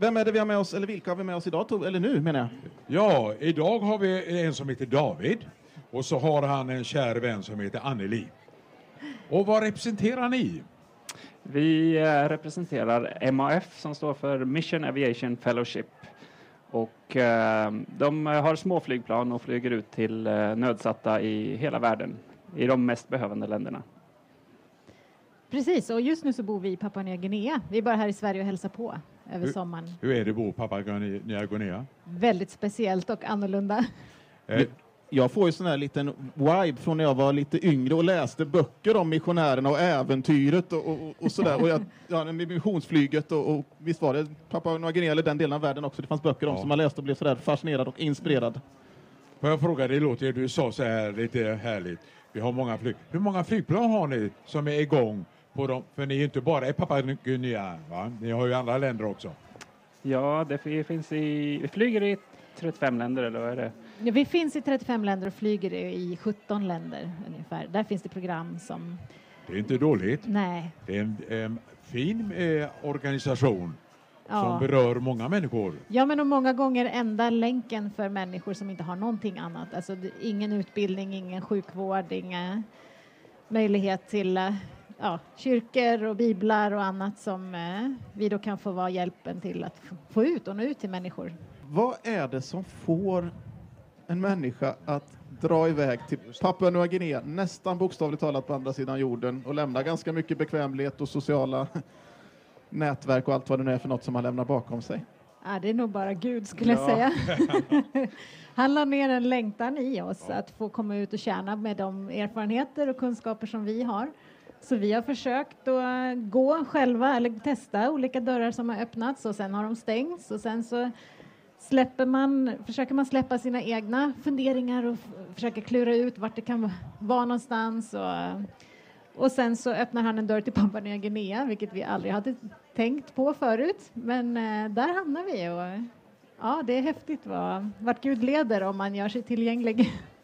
Vem är det vi har med oss, eller vilka har vi med oss idag, eller nu menar jag? Ja, idag har vi en som heter David och så har han en kär vän som heter Anneli. Och vad representerar ni? Vi eh, representerar MAF som står för Mission Aviation Fellowship. Och eh, de har småflygplan och flyger ut till eh, nödsatta i hela världen, i de mest behövande länderna. Precis, och just nu så bor vi i Papua Nya Guinea. Vi är bara här i Sverige och hälsar på över Hur- sommaren. Hur är det att bo på Papua Nya Guinea? Väldigt speciellt och annorlunda. Eh, Jag får ju sån här liten vibe från när jag var lite yngre och läste böcker om missionärerna och äventyret och, och, och sådär. Och jag, ja, missionsflyget och, och visst var det Papua Nya Guinea eller den delen av världen också. Det fanns böcker om Ja. som man läste och blev sådär fascinerad och inspirerad. Får jag fråga, det låter du sa så här lite härligt. Vi har många flyg. Hur många flygplan har ni som är igång? På dem? För ni är ju inte bara i Papua Nya va? Ni har ju andra länder också. Ja, det fi- finns i, vi flyger i 35 länder, eller vad är det? Ja, Vi finns i 35 länder och flyger i 17 länder ungefär. Där finns det program som, Det är inte dåligt. nej, Det är en, en fin eh, organisation som ja. berör många människor. Ja, men och många gånger enda länken för människor som inte har någonting annat. Alltså ingen utbildning, ingen sjukvård, ingen möjlighet till eh, ja, kyrkor och biblar och annat som eh, vi då kan få vara hjälpen till att få ut och nå ut till människor. Vad är det som får en människa att dra iväg till Papua Nya Guinea, nästan bokstavligt talat på andra sidan jorden och lämna ganska mycket bekvämlighet och sociala nätverk och allt vad det nu är för något som man lämnar bakom sig? Ja, det är nog bara Gud skulle jag Ja. säga. Han la ner en längtan i oss att få komma ut och tjäna med de erfarenheter och kunskaper som vi har. Så vi har försökt att eh, gå själva eller testa olika dörrar som har öppnats och sen har de stängts och sen så släpper man, försöker man släppa sina egna funderingar och försöker klura ut vart det kan vara någonstans och och sen så öppnar han en dörr till Papua Nya Guinea, vilket vi aldrig hade tänkt på förut. Men eh, där hamnar vi och ja, det är häftigt vad, vart Gud leder om man gör sig tillgänglig.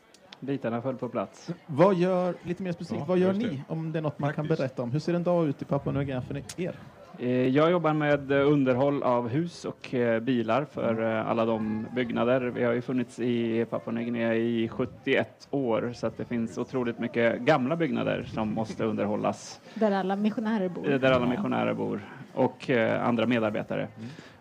Bitarna föll på plats. Vad gör, lite mer specifikt, Ja, vad gör ni? Om det är något man kan Faktiskt. berätta om. Hur ser en dag ut i Papua Nya Guinea för er? Eh, Jag jobbar med eh, underhåll av hus och eh, bilar för eh, alla de byggnader. Vi har ju funnits i Papua Nya Guinea i 71 år så att det finns otroligt mycket gamla byggnader som måste underhållas Där alla missionärer bor. där alla missionärer bor och andra medarbetare.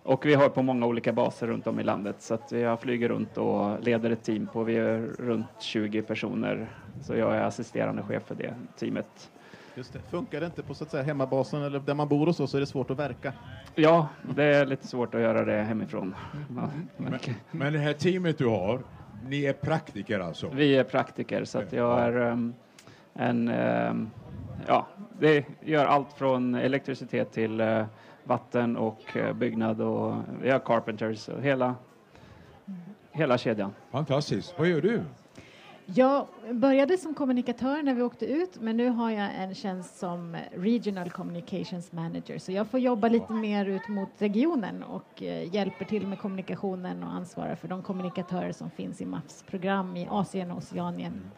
Och vi har på många olika baser runt om i landet så att jag flyger runt och leder ett team på, vi är runt 20 personer. Så jag är assisterande chef för det teamet. Just det. Funkar det inte på så att säga, hemmabasen eller där man bor och så, så är det svårt att verka. Ja, det är lite svårt att göra det hemifrån. Ja, Men, men det här teamet du har, ni är praktiker alltså? Vi är praktiker så att jag är um, en, um, ja, det gör allt från elektricitet till uh, vatten och uh, byggnad och vi har carpenters och hela, hela kedjan. Fantastiskt. Vad gör du? Jag började som kommunikatör när vi åkte ut, men nu har jag en tjänst som Regional Communications Manager, så jag får jobba lite mer ut mot regionen och eh, hjälper till med kommunikationen och ansvarar för de kommunikatörer som finns i MAFs program i Asien och Oceanien.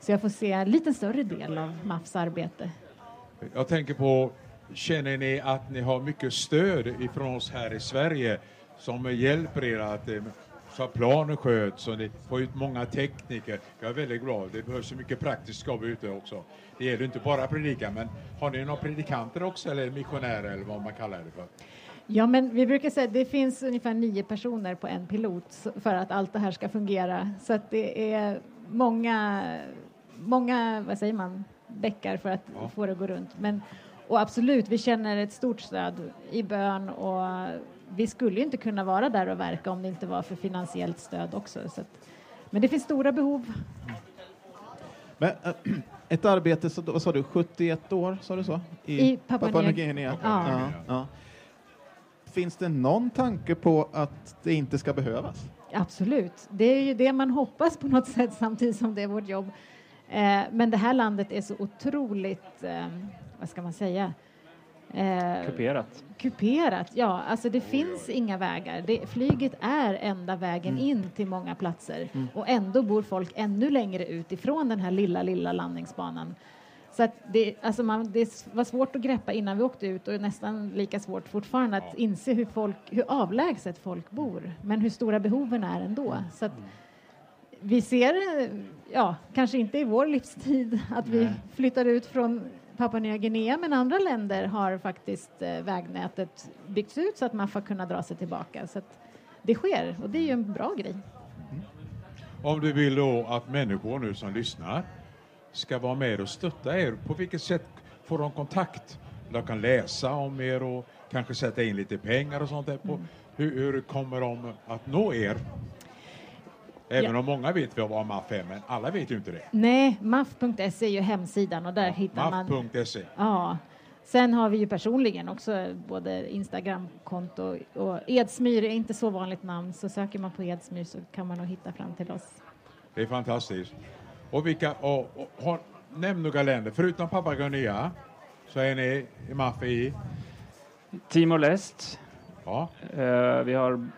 Så jag får se en lite större del av MAFs arbete. Jag tänker på, känner ni att ni har mycket stöd ifrån oss här i Sverige som hjälper er att eh, så att planen sköts och ni får ut många tekniker. Jag är väldigt glad. Det behövs så mycket praktiskt jobb ute också. Det gäller inte bara predika, men har ni några predikanter också eller missionärer eller vad man kallar det för? Ja, men vi brukar säga att det finns ungefär nio personer på en pilot för att allt det här ska fungera. Så att det är många, många, vad säger man, bäckar för att Ja. få det att gå runt. Men, och absolut, vi känner ett stort stöd i bön och vi skulle inte kunna vara där och verka om det inte var för finansiellt stöd också. Så att, men det finns stora behov. Men, äh, ett arbete, så, vad sa du, 71 år, sa du så? I Papua Nya- Guinea? Ja. ja. Finns det någon tanke på att det inte ska behövas? Absolut, det är ju det man hoppas på något sätt samtidigt som det är vårt jobb. Eh, men det här landet är så otroligt, eh, vad ska man säga? Eh, Kuperat. kuperat, ja. Alltså det finns inga vägar. Det, flyget är enda vägen Mm. in till många platser och ändå bor folk ännu längre ut ifrån den här lilla, lilla landningsbanan. Så Så att det, alltså man, det var svårt att greppa innan vi åkte ut och nästan lika svårt fortfarande att inse hur, folk, hur avlägset folk bor, men hur stora behoven är ändå. Så att vi ser, ja, kanske inte i vår livstid att vi flyttar ut från Papua Nya Guinea, men andra länder har faktiskt eh, vägnätet byggts ut så att man får kunna dra sig tillbaka. Så det sker och det är ju en bra grej. Om du vill då att människor nu som lyssnar ska vara med och stötta er, på vilket sätt får de kontakt? De kan läsa om er och kanske sätta in lite pengar och sånt där. På. Hur, hur kommer de att nå er? Även Ja. om många vet vad MAF är, men alla vet ju inte det. Nej, maf.se är ju hemsidan och där hittar man MAF.se. Ja. Sen har vi ju personligen också både Instagramkonto och Edsmyr är inte så vanligt namn så söker man på Edsmyr så kan man nog hitta fram till oss. Det är fantastiskt. Och vilka, och, och, har, nämn några länder, förutom Papua Nya så är ni i MAF i, Timor-Leste. ja, Eh, vi har,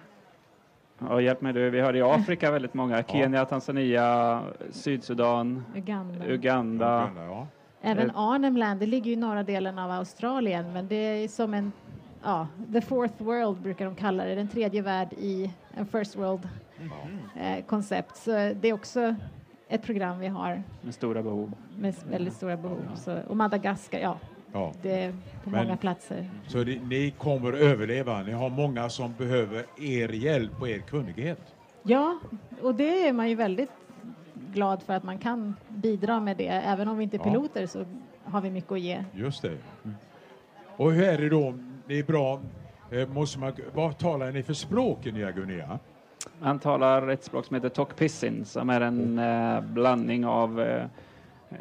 ja, hjälp mig du, vi har i Afrika väldigt många. Kenya, Tanzania, Sydsudan, Uganda. Uganda. Uganda, ja. Även Arnhem det ligger ju i norra delen av Australien men det är som en Ja, the fourth world brukar de kalla det, den tredje värld i en first world eh, koncept. Så det är också ett program vi har med stora behov. med väldigt stora behov. Så, och Madagaskar, ja, ja. det är på Men- många platser. Så ni, ni kommer överleva. Ni har många som behöver er hjälp och er kunnighet. Ja, och det är man ju väldigt glad för att man kan bidra med det. Även om vi inte är Ja. piloter så har vi mycket att ge. Just det. Och hur är det då? Det är bra. Eh, måste man, vad talar ni för språk i Nya Guinea? Han talar ett språk som heter Tokpissin som är en eh, blandning av eh,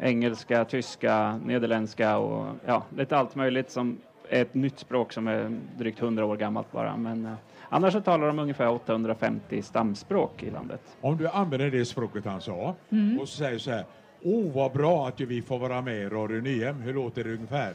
engelska, tyska, nederländska och ja, lite allt möjligt som är ett nytt språk som är drygt 100 år gammalt bara. Men eh, annars så talar de ungefär 850 stamspråk i landet. Om du använder det språket han sa och så säger så här. Åh, vad bra att vi får vara med i Radio Nyhem. Hur låter det ungefär?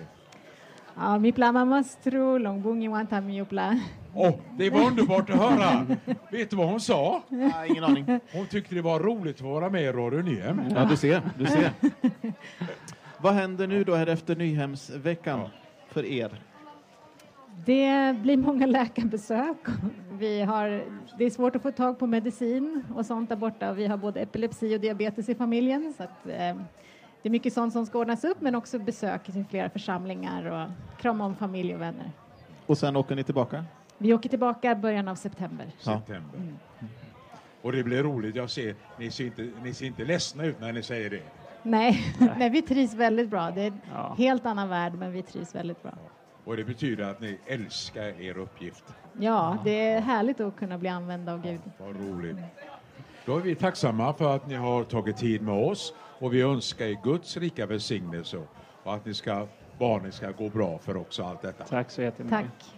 Ja, Mipla mamastru, longbungi wanta miupla. Åh, det var underbart att höra! Vet du vad hon sa? Nej, ingen aning. Hon tyckte det var roligt att vara med i Radio Nyhem. Ja, du ser. Du ser. Vad händer nu då här efter Nyhemsveckan Ja. för er? Det blir många läkarbesök. Vi har, det är svårt att få tag på medicin och sånt där borta. Vi har både epilepsi och diabetes i familjen. Så att, eh, det är mycket sånt som ska ordnas upp men också besök till flera församlingar och krama om familj och vänner. Och sen åker ni tillbaka? Vi åker tillbaka början av september. September. Och det blir roligt. Jag ser, ni ser, inte, ni ser inte ledsna ut när ni säger det. Nej, nej, vi trivs väldigt bra. Det är en Ja. helt annan värld men vi trivs väldigt bra. Och det betyder att ni älskar er uppgift. Ja, det är härligt att kunna bli använd av Gud. Vad roligt. Då är vi tacksamma för att ni har tagit tid med oss och vi önskar er Guds rika välsignelse och att ni ska, barnen ska gå bra för också allt detta. Tack så jättemycket. Tack.